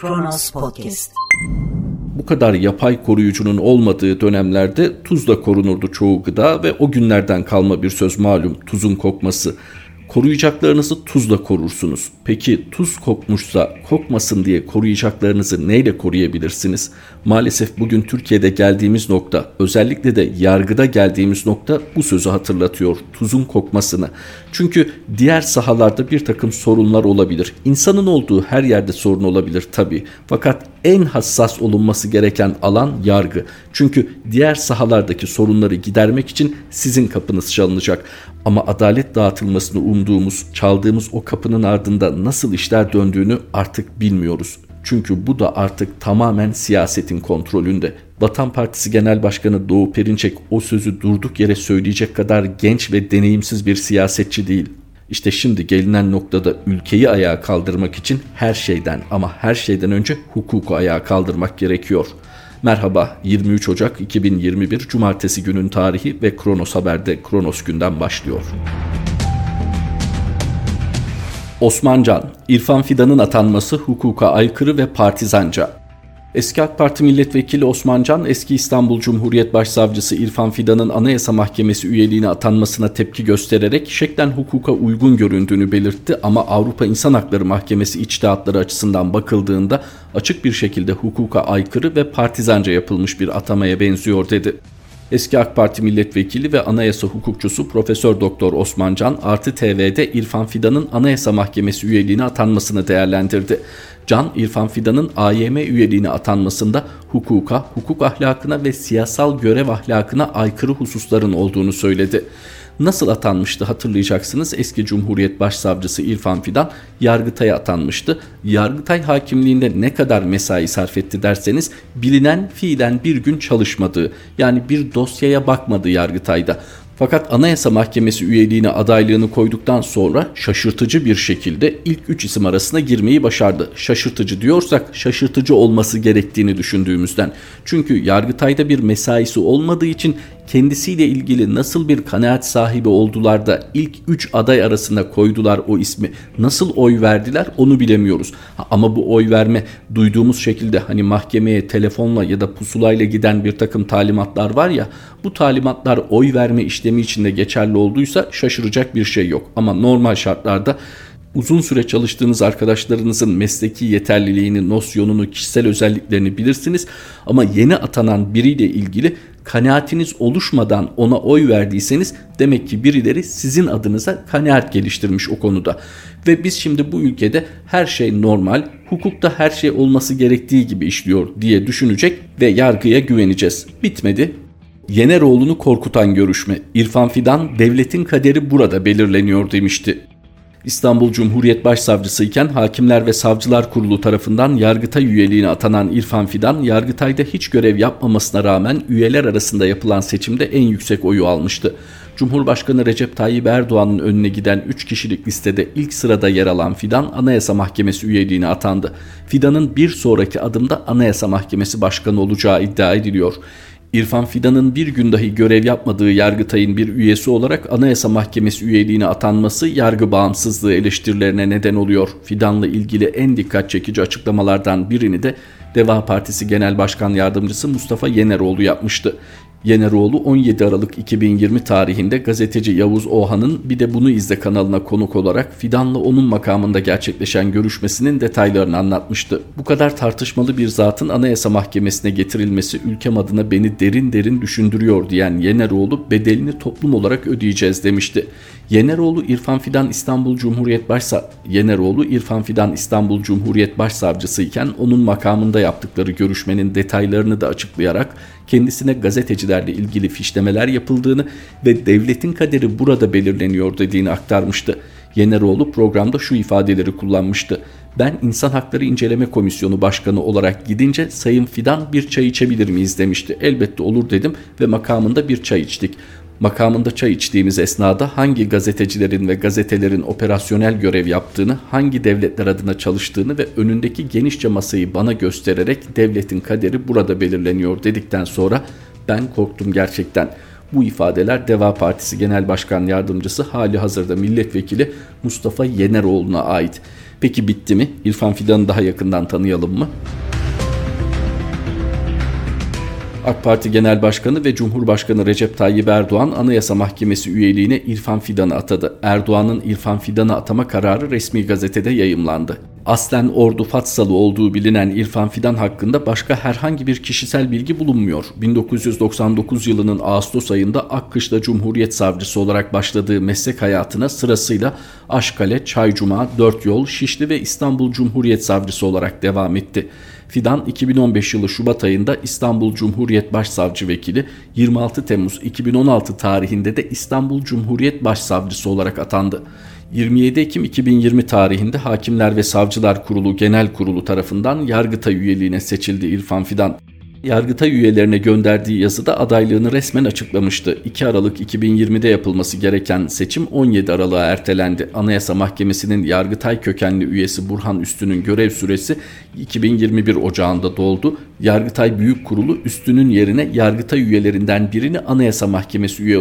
Kronos Podcast. Bu kadar yapay koruyucunun olmadığı dönemlerde tuzla korunurdu çoğu gıda ve o günlerden kalma bir söz malum tuzun kokması. Koruyacaklarınızı tuzla korursunuz. Peki tuz kokmuşsa kokmasın diye koruyacaklarınızı neyle koruyabilirsiniz? Maalesef bugün Türkiye'de geldiğimiz nokta, özellikle de yargıda geldiğimiz nokta bu sözü hatırlatıyor. Tuzun kokmasını. Çünkü diğer sahalarda bir takım sorunlar olabilir. İnsanın olduğu her yerde sorun olabilir tabii. Fakat en hassas olunması gereken alan yargı. Çünkü diğer sahalardaki sorunları gidermek için sizin kapınız çalınacak. Ama adalet dağıtılmasını umduğumuz, çaldığımız o kapının ardında nasıl işler döndüğünü artık bilmiyoruz. Çünkü bu da artık tamamen siyasetin kontrolünde. Vatan Partisi Genel Başkanı Doğu Perinçek o sözü durduk yere söyleyecek kadar genç ve deneyimsiz bir siyasetçi değil. İşte şimdi gelinen noktada ülkeyi ayağa kaldırmak için her şeyden ama her şeyden önce hukuku ayağa kaldırmak gerekiyor. Merhaba 23 Ocak 2021 Cumartesi günün tarihi ve Kronos Haber'de Kronos günden başlıyor. Osmancan, İrfan Fidan'ın atanması hukuka aykırı ve partizanca. Eski AK Parti milletvekili Osman Can, eski İstanbul Cumhuriyet Başsavcısı İrfan Fidan'ın Anayasa Mahkemesi üyeliğine atanmasına tepki göstererek şeklen hukuka uygun göründüğünü belirtti ama Avrupa İnsan Hakları Mahkemesi içtihatları açısından bakıldığında açık bir şekilde hukuka aykırı ve partizanca yapılmış bir atamaya benziyor dedi. Eski AK Parti milletvekili ve anayasa hukukçusu Profesör Doktor Osman Can Artı TV'de İrfan Fidan'ın Anayasa Mahkemesi üyeliğine atanmasını değerlendirdi. Can İrfan Fidan'ın AYM üyeliğine atanmasında hukuka, hukuk ahlakına ve siyasal görev ahlakına aykırı hususların olduğunu söyledi. Nasıl atanmıştı hatırlayacaksınız. Eski Cumhuriyet Başsavcısı İrfan Fidan Yargıtay'a atanmıştı. Yargıtay hakimliğinde ne kadar mesai sarf etti derseniz bilinen fiilen bir gün çalışmadığı yani bir dosyaya bakmadı Yargıtay'da. Fakat Anayasa Mahkemesi üyeliğine adaylığını koyduktan sonra şaşırtıcı bir şekilde ilk 3 isim arasına girmeyi başardı. Şaşırtıcı diyorsak şaşırtıcı olması gerektiğini düşündüğümüzden. Çünkü Yargıtay'da bir mesaisi olmadığı için kendisiyle ilgili nasıl bir kanaat sahibi oldular da ilk 3 aday arasında koydular o ismi. Nasıl oy verdiler onu bilemiyoruz. Ama bu oy verme duyduğumuz şekilde hani mahkemeye telefonla ya da pusulayla giden bir takım talimatlar var ya bu talimatlar oy verme işlemi içinde geçerli olduysa şaşıracak bir şey yok. Ama normal şartlarda uzun süre çalıştığınız arkadaşlarınızın mesleki yeterliliğini, nosyonunu, kişisel özelliklerini bilirsiniz. Ama yeni atanan biriyle ilgili kanaatiniz oluşmadan ona oy verdiyseniz demek ki birileri sizin adınıza kanaat geliştirmiş o konuda. Ve biz şimdi bu ülkede her şey normal, hukukta her şey olması gerektiği gibi işliyor diye düşünecek ve yargıya güveneceğiz. Bitmedi. Yeneroğlu'nu korkutan görüşme. İrfan Fidan devletin kaderi burada belirleniyor demişti. İstanbul Cumhuriyet Başsavcısı iken Hakimler ve Savcılar Kurulu tarafından Yargıtay üyeliğine atanan İrfan Fidan, Yargıtay'da hiç görev yapmamasına rağmen üyeler arasında yapılan seçimde en yüksek oyu almıştı. Cumhurbaşkanı Recep Tayyip Erdoğan'ın önüne giden 3 kişilik listede ilk sırada yer alan Fidan Anayasa Mahkemesi üyeliğine atandı. Fidan'ın bir sonraki adımda Anayasa Mahkemesi Başkanı olacağı iddia ediliyor. İrfan Fidan'ın bir gün dahi görev yapmadığı Yargıtay'ın bir üyesi olarak Anayasa Mahkemesi üyeliğine atanması yargı bağımsızlığı eleştirilerine neden oluyor. Fidan'la ilgili en dikkat çekici açıklamalardan birini de Deva Partisi Genel Başkan Yardımcısı Mustafa Yeneroğlu yapmıştı. Yeneroğlu 17 Aralık 2020 tarihinde gazeteci Yavuz Ohan'ın bir de bunu izle kanalına konuk olarak Fidan'la onun makamında gerçekleşen görüşmesinin detaylarını anlatmıştı. Bu kadar tartışmalı bir zatın Anayasa Mahkemesi'ne getirilmesi ülkem adına beni derin derin düşündürüyor diyen Yeneroğlu bedelini toplum olarak ödeyeceğiz demişti. Yeneroğlu İrfan Fidan İstanbul Cumhuriyet Başsa Yeneroğlu İrfan Fidan İstanbul Cumhuriyet Başsavcısı iken onun makamında yaptıkları görüşmenin detaylarını da açıklayarak kendisine gazetecilerle ilgili fişlemeler yapıldığını ve devletin kaderi burada belirleniyor dediğini aktarmıştı. Yeneroğlu programda şu ifadeleri kullanmıştı. Ben İnsan Hakları İnceleme Komisyonu Başkanı olarak gidince Sayın Fidan bir çay içebilir miyiz demişti. Elbette olur dedim ve makamında bir çay içtik. Makamında çay içtiğimiz esnada hangi gazetecilerin ve gazetelerin operasyonel görev yaptığını, hangi devletler adına çalıştığını ve önündeki genişçe masayı bana göstererek devletin kaderi burada belirleniyor dedikten sonra ben korktum gerçekten. Bu ifadeler Deva Partisi Genel Başkan Yardımcısı hali hazırda milletvekili Mustafa Yeneroğlu'na ait. Peki bitti mi? İrfan Fidan'ı daha yakından tanıyalım mı? AK Parti Genel Başkanı ve Cumhurbaşkanı Recep Tayyip Erdoğan Anayasa Mahkemesi üyeliğine İrfan Fidan'ı atadı. Erdoğan'ın İrfan Fidan'ı atama kararı resmi gazetede yayımlandı. Aslen Ordu Fatsalı olduğu bilinen İrfan Fidan hakkında başka herhangi bir kişisel bilgi bulunmuyor. 1999 yılının Ağustos ayında Akkışla Cumhuriyet Savcısı olarak başladığı meslek hayatına sırasıyla Aşkale, Çaycuma, Dört Yol, Şişli ve İstanbul Cumhuriyet Savcısı olarak devam etti. Fidan 2015 yılı Şubat ayında İstanbul Cumhuriyet Başsavcı Vekili, 26 Temmuz 2016 tarihinde de İstanbul Cumhuriyet Başsavcısı olarak atandı. 27 Ekim 2020 tarihinde Hakimler ve Savcılar Kurulu Genel Kurulu tarafından Yargıtay üyeliğine seçildi İrfan Fidan. Yargıtay üyelerine gönderdiği yazıda adaylığını resmen açıklamıştı. 2 Aralık 2020'de yapılması gereken seçim 17 Aralık'a ertelendi. Anayasa Mahkemesi'nin Yargıtay kökenli üyesi Burhan Üstün'ün görev süresi 2021 Ocağı'nda doldu. Yargıtay Büyük Kurulu Üstün'ün yerine Yargıtay üyelerinden birini Anayasa Mahkemesi üye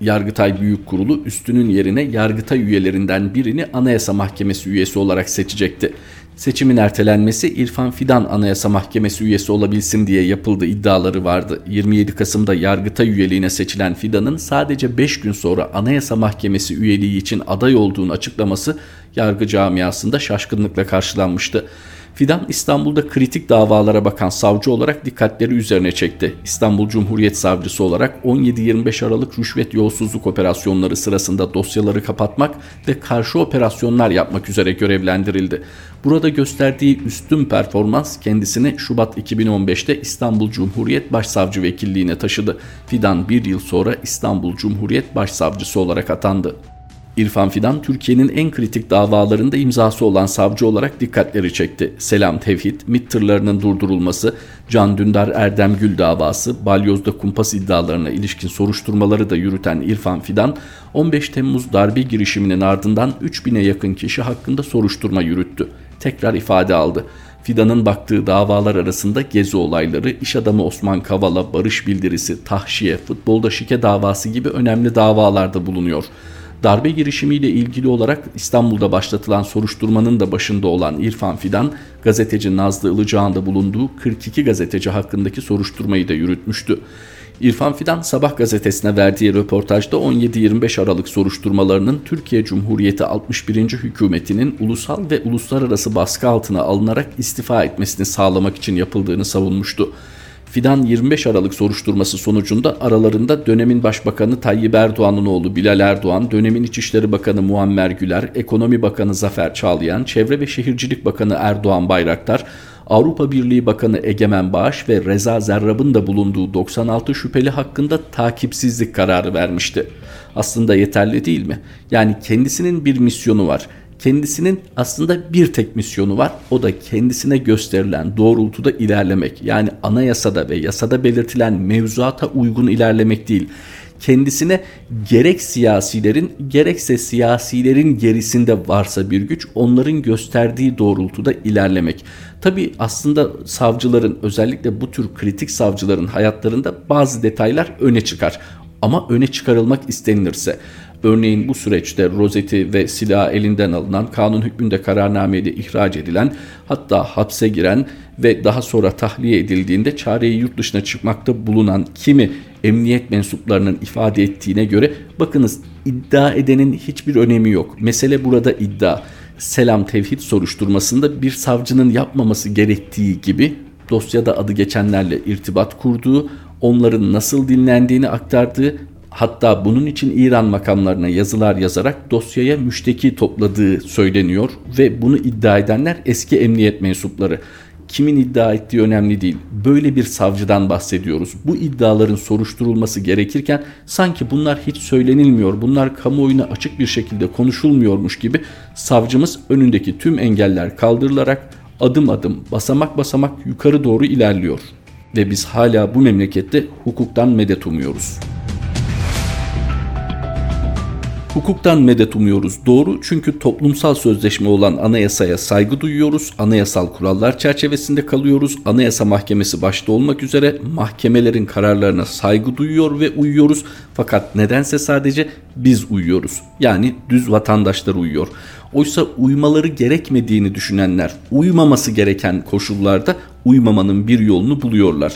Yargıtay Büyük Kurulu üstünün yerine Yargıtay üyelerinden birini Anayasa Mahkemesi üyesi olarak seçecekti. Seçimin ertelenmesi İrfan Fidan Anayasa Mahkemesi üyesi olabilsin diye yapıldı iddiaları vardı. 27 Kasım'da Yargıtay üyeliğine seçilen Fidan'ın sadece 5 gün sonra Anayasa Mahkemesi üyeliği için aday olduğunu açıklaması yargı camiasında şaşkınlıkla karşılanmıştı. Fidan İstanbul'da kritik davalara bakan savcı olarak dikkatleri üzerine çekti. İstanbul Cumhuriyet Savcısı olarak 17-25 Aralık rüşvet yolsuzluk operasyonları sırasında dosyaları kapatmak ve karşı operasyonlar yapmak üzere görevlendirildi. Burada gösterdiği üstün performans kendisini Şubat 2015'te İstanbul Cumhuriyet Başsavcı Vekilliğine taşıdı. Fidan bir yıl sonra İstanbul Cumhuriyet Başsavcısı olarak atandı. İrfan Fidan Türkiye'nin en kritik davalarında imzası olan savcı olarak dikkatleri çekti. Selam Tevhid, MİT tırlarının durdurulması, Can Dündar Erdem Gül davası, Balyoz'da kumpas iddialarına ilişkin soruşturmaları da yürüten İrfan Fidan, 15 Temmuz darbe girişiminin ardından 3000'e yakın kişi hakkında soruşturma yürüttü. Tekrar ifade aldı. Fidan'ın baktığı davalar arasında gezi olayları, iş adamı Osman Kavala, barış bildirisi, tahşiye, futbolda şike davası gibi önemli davalarda bulunuyor. Darbe girişimiyle ilgili olarak İstanbul'da başlatılan soruşturmanın da başında olan İrfan Fidan, gazeteci Nazlı Ilıcağ'ın da bulunduğu 42 gazeteci hakkındaki soruşturmayı da yürütmüştü. İrfan Fidan Sabah gazetesine verdiği röportajda 17-25 Aralık soruşturmalarının Türkiye Cumhuriyeti 61. hükümetinin ulusal ve uluslararası baskı altına alınarak istifa etmesini sağlamak için yapıldığını savunmuştu. Fidan 25 Aralık soruşturması sonucunda aralarında dönemin Başbakanı Tayyip Erdoğan'ın oğlu Bilal Erdoğan, dönemin İçişleri Bakanı Muammer Güler, Ekonomi Bakanı Zafer Çağlayan, Çevre ve Şehircilik Bakanı Erdoğan Bayraktar, Avrupa Birliği Bakanı Egemen Bağış ve Reza Zerrab'ın da bulunduğu 96 şüpheli hakkında takipsizlik kararı vermişti. Aslında yeterli değil mi? Yani kendisinin bir misyonu var kendisinin aslında bir tek misyonu var. O da kendisine gösterilen doğrultuda ilerlemek. Yani anayasada ve yasada belirtilen mevzuata uygun ilerlemek değil. Kendisine gerek siyasilerin gerekse siyasilerin gerisinde varsa bir güç onların gösterdiği doğrultuda ilerlemek. Tabi aslında savcıların özellikle bu tür kritik savcıların hayatlarında bazı detaylar öne çıkar. Ama öne çıkarılmak istenilirse Örneğin bu süreçte rozeti ve silah elinden alınan, kanun hükmünde kararnameyle ihraç edilen, hatta hapse giren ve daha sonra tahliye edildiğinde çareyi yurt dışına çıkmakta bulunan kimi emniyet mensuplarının ifade ettiğine göre bakınız iddia edenin hiçbir önemi yok. Mesele burada iddia. Selam Tevhid soruşturmasında bir savcının yapmaması gerektiği gibi dosyada adı geçenlerle irtibat kurduğu, onların nasıl dinlendiğini aktardığı Hatta bunun için İran makamlarına yazılar yazarak dosyaya müşteki topladığı söyleniyor ve bunu iddia edenler eski emniyet mensupları. Kimin iddia ettiği önemli değil. Böyle bir savcıdan bahsediyoruz. Bu iddiaların soruşturulması gerekirken sanki bunlar hiç söylenilmiyor, bunlar kamuoyuna açık bir şekilde konuşulmuyormuş gibi savcımız önündeki tüm engeller kaldırılarak adım adım, basamak basamak yukarı doğru ilerliyor. Ve biz hala bu memlekette hukuktan medet umuyoruz. Hukuktan medet umuyoruz. Doğru çünkü toplumsal sözleşme olan anayasaya saygı duyuyoruz. Anayasal kurallar çerçevesinde kalıyoruz. Anayasa Mahkemesi başta olmak üzere mahkemelerin kararlarına saygı duyuyor ve uyuyoruz. Fakat nedense sadece biz uyuyoruz. Yani düz vatandaşlar uyuyor. Oysa uymaları gerekmediğini düşünenler uymaması gereken koşullarda uymamanın bir yolunu buluyorlar.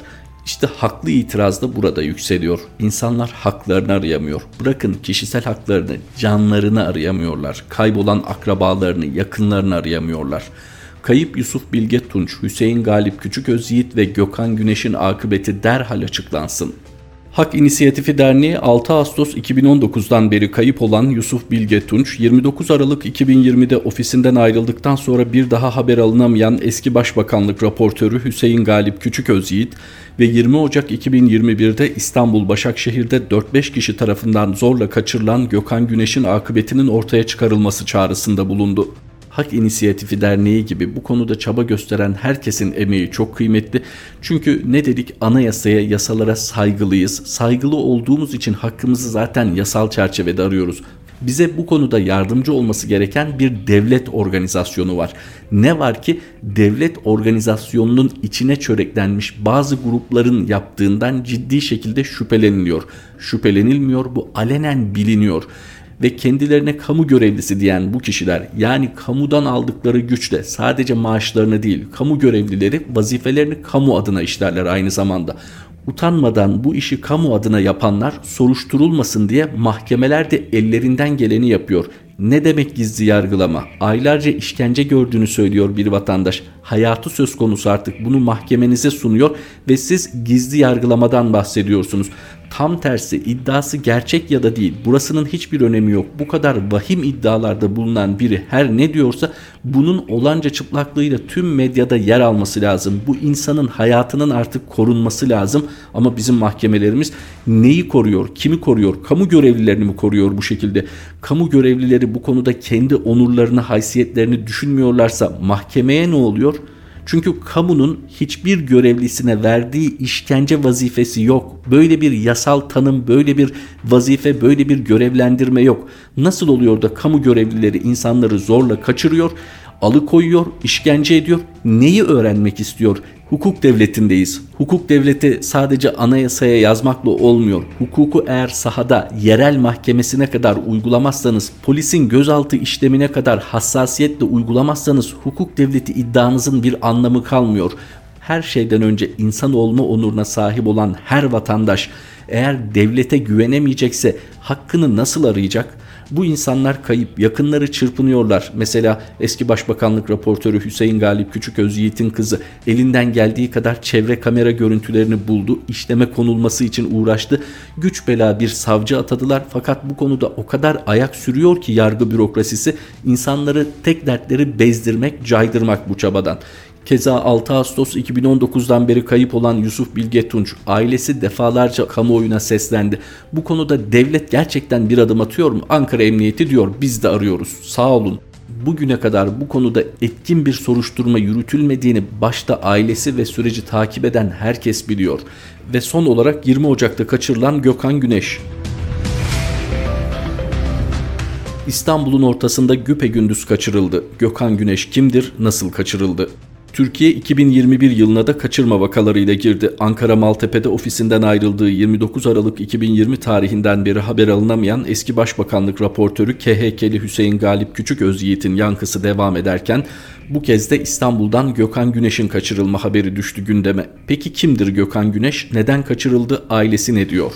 İşte haklı itiraz da burada yükseliyor. İnsanlar haklarını arayamıyor. Bırakın kişisel haklarını, canlarını arayamıyorlar. Kaybolan akrabalarını, yakınlarını arayamıyorlar. Kayıp Yusuf Bilge Tunç, Hüseyin Galip Küçük Özyiğit ve Gökhan Güneş'in akıbeti derhal açıklansın. Hak İnisiyatifi Derneği 6 Ağustos 2019'dan beri kayıp olan Yusuf Bilge Tunç, 29 Aralık 2020'de ofisinden ayrıldıktan sonra bir daha haber alınamayan eski Başbakanlık raportörü Hüseyin Galip Küçük Özyiğit ve 20 Ocak 2021'de İstanbul Başakşehir'de 4-5 kişi tarafından zorla kaçırılan Gökhan Güneş'in akıbetinin ortaya çıkarılması çağrısında bulundu. Hak İnisiyatifi Derneği gibi bu konuda çaba gösteren herkesin emeği çok kıymetli. Çünkü ne dedik anayasaya, yasalara saygılıyız. Saygılı olduğumuz için hakkımızı zaten yasal çerçevede arıyoruz. Bize bu konuda yardımcı olması gereken bir devlet organizasyonu var. Ne var ki devlet organizasyonunun içine çöreklenmiş bazı grupların yaptığından ciddi şekilde şüpheleniliyor. Şüphelenilmiyor bu alenen biliniyor ve kendilerine kamu görevlisi diyen bu kişiler yani kamudan aldıkları güçle sadece maaşlarını değil kamu görevlileri vazifelerini kamu adına işlerler aynı zamanda. Utanmadan bu işi kamu adına yapanlar soruşturulmasın diye mahkemeler de ellerinden geleni yapıyor. Ne demek gizli yargılama? Aylarca işkence gördüğünü söylüyor bir vatandaş. Hayatı söz konusu artık bunu mahkemenize sunuyor ve siz gizli yargılamadan bahsediyorsunuz. Tam tersi iddiası gerçek ya da değil burasının hiçbir önemi yok. Bu kadar vahim iddialarda bulunan biri her ne diyorsa bunun olanca çıplaklığıyla tüm medyada yer alması lazım. Bu insanın hayatının artık korunması lazım ama bizim mahkemelerimiz neyi koruyor, kimi koruyor, kamu görevlilerini mi koruyor bu şekilde? Kamu görevlileri bu konuda kendi onurlarını, haysiyetlerini düşünmüyorlarsa mahkemeye ne oluyor? Çünkü kamunun hiçbir görevlisine verdiği işkence vazifesi yok. Böyle bir yasal tanım, böyle bir vazife, böyle bir görevlendirme yok. Nasıl oluyor da kamu görevlileri insanları zorla kaçırıyor, alıkoyuyor, işkence ediyor? Neyi öğrenmek istiyor? Hukuk devletindeyiz. Hukuk devleti sadece anayasaya yazmakla olmuyor. Hukuku eğer sahada yerel mahkemesine kadar uygulamazsanız, polisin gözaltı işlemine kadar hassasiyetle uygulamazsanız hukuk devleti iddianızın bir anlamı kalmıyor. Her şeyden önce insan olma onuruna sahip olan her vatandaş eğer devlete güvenemeyecekse hakkını nasıl arayacak? Bu insanlar kayıp, yakınları çırpınıyorlar. Mesela eski başbakanlık raportörü Hüseyin Galip Küçüköz Yiğit'in kızı elinden geldiği kadar çevre kamera görüntülerini buldu. işleme konulması için uğraştı. Güç bela bir savcı atadılar fakat bu konuda o kadar ayak sürüyor ki yargı bürokrasisi insanları tek dertleri bezdirmek, caydırmak bu çabadan. Keza 6 Ağustos 2019'dan beri kayıp olan Yusuf Bilge Tunç ailesi defalarca kamuoyuna seslendi. Bu konuda devlet gerçekten bir adım atıyor mu? Ankara Emniyeti diyor biz de arıyoruz. Sağ olun. Bugüne kadar bu konuda etkin bir soruşturma yürütülmediğini başta ailesi ve süreci takip eden herkes biliyor. Ve son olarak 20 Ocak'ta kaçırılan Gökhan Güneş. İstanbul'un ortasında güpe gündüz kaçırıldı. Gökhan Güneş kimdir, nasıl kaçırıldı? Türkiye 2021 yılına da kaçırma vakalarıyla girdi. Ankara Maltepe'de ofisinden ayrıldığı 29 Aralık 2020 tarihinden beri haber alınamayan eski Başbakanlık raportörü KHK'li Hüseyin Galip Küçük Özyiğit'in yankısı devam ederken bu kez de İstanbul'dan Gökhan Güneş'in kaçırılma haberi düştü gündeme. Peki kimdir Gökhan Güneş? Neden kaçırıldı? Ailesi ne diyor?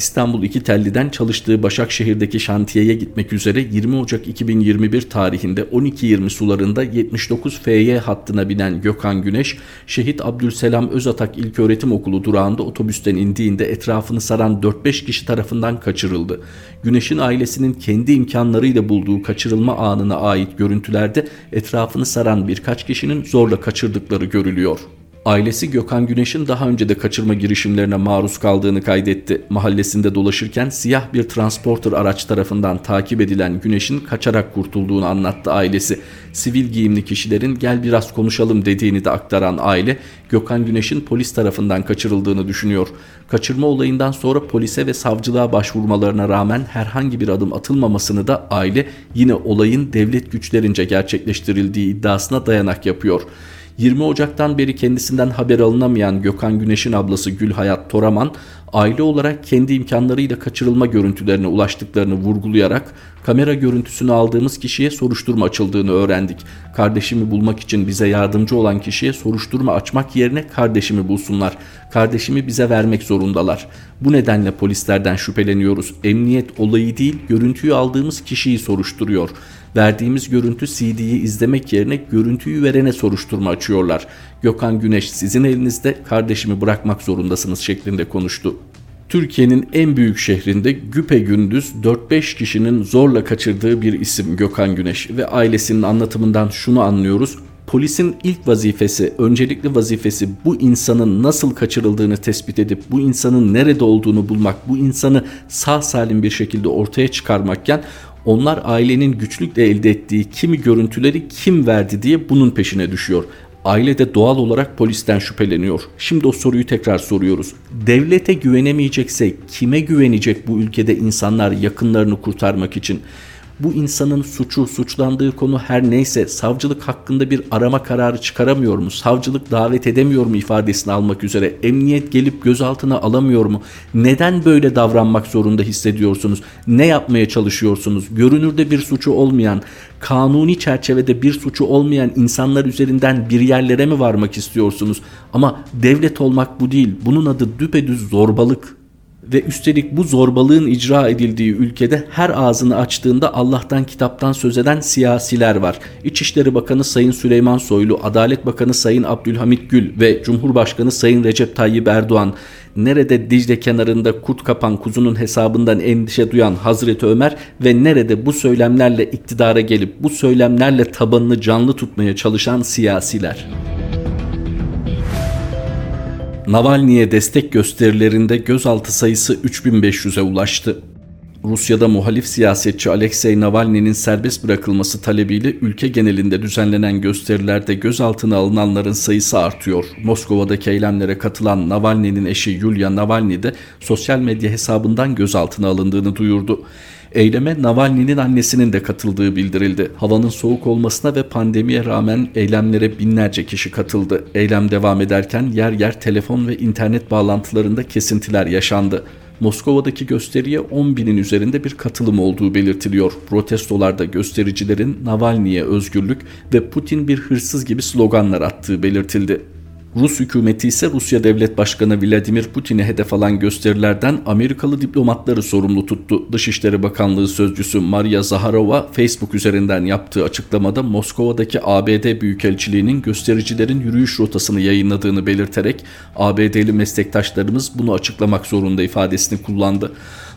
İstanbul İki Telli'den çalıştığı Başakşehir'deki şantiyeye gitmek üzere 20 Ocak 2021 tarihinde 12.20 sularında 79 FY hattına binen Gökhan Güneş, Şehit Abdülselam Özatak İlköğretim Okulu durağında otobüsten indiğinde etrafını saran 4-5 kişi tarafından kaçırıldı. Güneş'in ailesinin kendi imkanlarıyla bulduğu kaçırılma anına ait görüntülerde etrafını saran birkaç kişinin zorla kaçırdıkları görülüyor. Ailesi Gökhan Güneş'in daha önce de kaçırma girişimlerine maruz kaldığını kaydetti. Mahallesinde dolaşırken siyah bir transporter araç tarafından takip edilen Güneş'in kaçarak kurtulduğunu anlattı ailesi. Sivil giyimli kişilerin gel biraz konuşalım dediğini de aktaran aile Gökhan Güneş'in polis tarafından kaçırıldığını düşünüyor. Kaçırma olayından sonra polise ve savcılığa başvurmalarına rağmen herhangi bir adım atılmamasını da aile yine olayın devlet güçlerince gerçekleştirildiği iddiasına dayanak yapıyor. 20 Ocak'tan beri kendisinden haber alınamayan Gökhan Güneş'in ablası Gülhayat Toraman, aile olarak kendi imkanlarıyla kaçırılma görüntülerine ulaştıklarını vurgulayarak kamera görüntüsünü aldığımız kişiye soruşturma açıldığını öğrendik. Kardeşimi bulmak için bize yardımcı olan kişiye soruşturma açmak yerine kardeşimi bulsunlar. Kardeşimi bize vermek zorundalar. Bu nedenle polislerden şüpheleniyoruz. Emniyet olayı değil görüntüyü aldığımız kişiyi soruşturuyor. Verdiğimiz görüntü CD'yi izlemek yerine görüntüyü verene soruşturma açıyorlar. Gökhan Güneş sizin elinizde kardeşimi bırakmak zorundasınız şeklinde konuştu. Türkiye'nin en büyük şehrinde güpe gündüz 4-5 kişinin zorla kaçırdığı bir isim Gökhan Güneş ve ailesinin anlatımından şunu anlıyoruz. Polisin ilk vazifesi, öncelikli vazifesi bu insanın nasıl kaçırıldığını tespit edip bu insanın nerede olduğunu bulmak, bu insanı sağ salim bir şekilde ortaya çıkarmakken onlar ailenin güçlükle elde ettiği kimi görüntüleri kim verdi diye bunun peşine düşüyor. Aile de doğal olarak polisten şüpheleniyor. Şimdi o soruyu tekrar soruyoruz. Devlete güvenemeyecekse kime güvenecek bu ülkede insanlar yakınlarını kurtarmak için? Bu insanın suçu, suçlandığı konu her neyse savcılık hakkında bir arama kararı çıkaramıyor mu? Savcılık davet edemiyor mu ifadesini almak üzere? Emniyet gelip gözaltına alamıyor mu? Neden böyle davranmak zorunda hissediyorsunuz? Ne yapmaya çalışıyorsunuz? Görünürde bir suçu olmayan, kanuni çerçevede bir suçu olmayan insanlar üzerinden bir yerlere mi varmak istiyorsunuz? Ama devlet olmak bu değil. Bunun adı düpedüz zorbalık ve üstelik bu zorbalığın icra edildiği ülkede her ağzını açtığında Allah'tan kitaptan söz eden siyasiler var. İçişleri Bakanı Sayın Süleyman Soylu, Adalet Bakanı Sayın Abdülhamit Gül ve Cumhurbaşkanı Sayın Recep Tayyip Erdoğan nerede Dicle kenarında kurt kapan kuzunun hesabından endişe duyan Hazreti Ömer ve nerede bu söylemlerle iktidara gelip bu söylemlerle tabanını canlı tutmaya çalışan siyasiler. Navalny'e destek gösterilerinde gözaltı sayısı 3500'e ulaştı. Rusya'da muhalif siyasetçi Alexei Navalny'nin serbest bırakılması talebiyle ülke genelinde düzenlenen gösterilerde gözaltına alınanların sayısı artıyor. Moskova'daki eylemlere katılan Navalny'nin eşi Yulia Navalny de sosyal medya hesabından gözaltına alındığını duyurdu. Eyleme Navalny'nin annesinin de katıldığı bildirildi. Havanın soğuk olmasına ve pandemiye rağmen eylemlere binlerce kişi katıldı. Eylem devam ederken yer yer telefon ve internet bağlantılarında kesintiler yaşandı. Moskova'daki gösteriye 10 binin üzerinde bir katılım olduğu belirtiliyor. Protestolarda göstericilerin Navalny'ye özgürlük ve Putin bir hırsız gibi sloganlar attığı belirtildi. Rus hükümeti ise Rusya Devlet Başkanı Vladimir Putin'e hedef alan gösterilerden Amerikalı diplomatları sorumlu tuttu. Dışişleri Bakanlığı sözcüsü Maria Zaharova Facebook üzerinden yaptığı açıklamada Moskova'daki ABD Büyükelçiliği'nin göstericilerin yürüyüş rotasını yayınladığını belirterek ABD'li meslektaşlarımız bunu açıklamak zorunda ifadesini kullandı.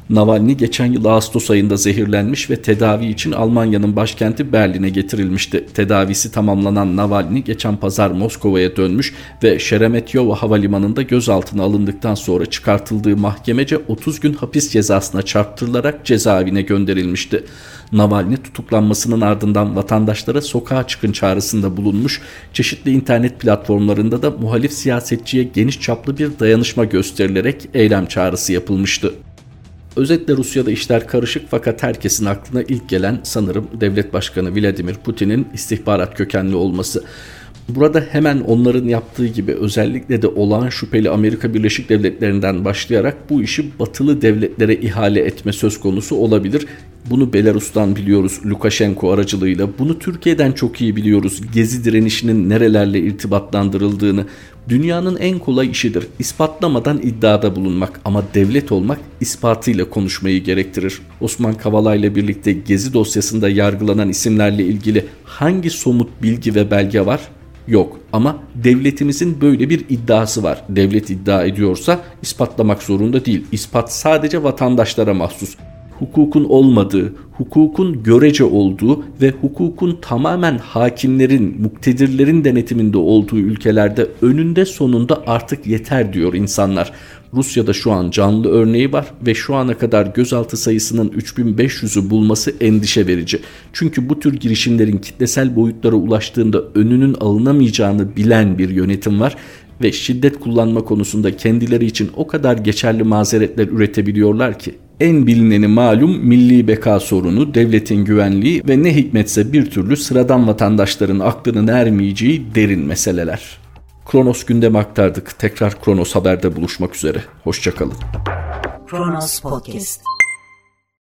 Navalny geçen yıl Ağustos ayında zehirlenmiş ve tedavi için Almanya'nın başkenti Berlin'e getirilmişti. Tedavisi tamamlanan Navalny geçen pazar Moskova'ya dönmüş ve Sheremetyevo havalimanında gözaltına alındıktan sonra çıkartıldığı mahkemece 30 gün hapis cezasına çarptırılarak cezaevine gönderilmişti. Navalny tutuklanmasının ardından vatandaşlara sokağa çıkın çağrısında bulunmuş, çeşitli internet platformlarında da muhalif siyasetçiye geniş çaplı bir dayanışma gösterilerek eylem çağrısı yapılmıştı. Özetle Rusya'da işler karışık fakat herkesin aklına ilk gelen sanırım devlet başkanı Vladimir Putin'in istihbarat kökenli olması. Burada hemen onların yaptığı gibi özellikle de olağan şüpheli Amerika Birleşik Devletleri'nden başlayarak bu işi batılı devletlere ihale etme söz konusu olabilir. Bunu Belarus'tan biliyoruz Lukashenko aracılığıyla. Bunu Türkiye'den çok iyi biliyoruz. Gezi direnişinin nerelerle irtibatlandırıldığını. Dünyanın en kolay işidir. İspatlamadan iddiada bulunmak ama devlet olmak ispatıyla konuşmayı gerektirir. Osman Kavala ile birlikte Gezi dosyasında yargılanan isimlerle ilgili hangi somut bilgi ve belge var? Yok ama devletimizin böyle bir iddiası var. Devlet iddia ediyorsa ispatlamak zorunda değil. İspat sadece vatandaşlara mahsus. Hukukun olmadığı, hukukun görece olduğu ve hukukun tamamen hakimlerin, muktedirlerin denetiminde olduğu ülkelerde önünde sonunda artık yeter diyor insanlar. Rusya'da şu an canlı örneği var ve şu ana kadar gözaltı sayısının 3500'ü bulması endişe verici. Çünkü bu tür girişimlerin kitlesel boyutlara ulaştığında önünün alınamayacağını bilen bir yönetim var ve şiddet kullanma konusunda kendileri için o kadar geçerli mazeretler üretebiliyorlar ki en bilineni malum milli beka sorunu, devletin güvenliği ve ne hikmetse bir türlü sıradan vatandaşların aklının ermeyeceği derin meseleler. Kronos gündemi aktardık. Tekrar Kronos Haber'de buluşmak üzere. Hoşçakalın. Kronos Podcast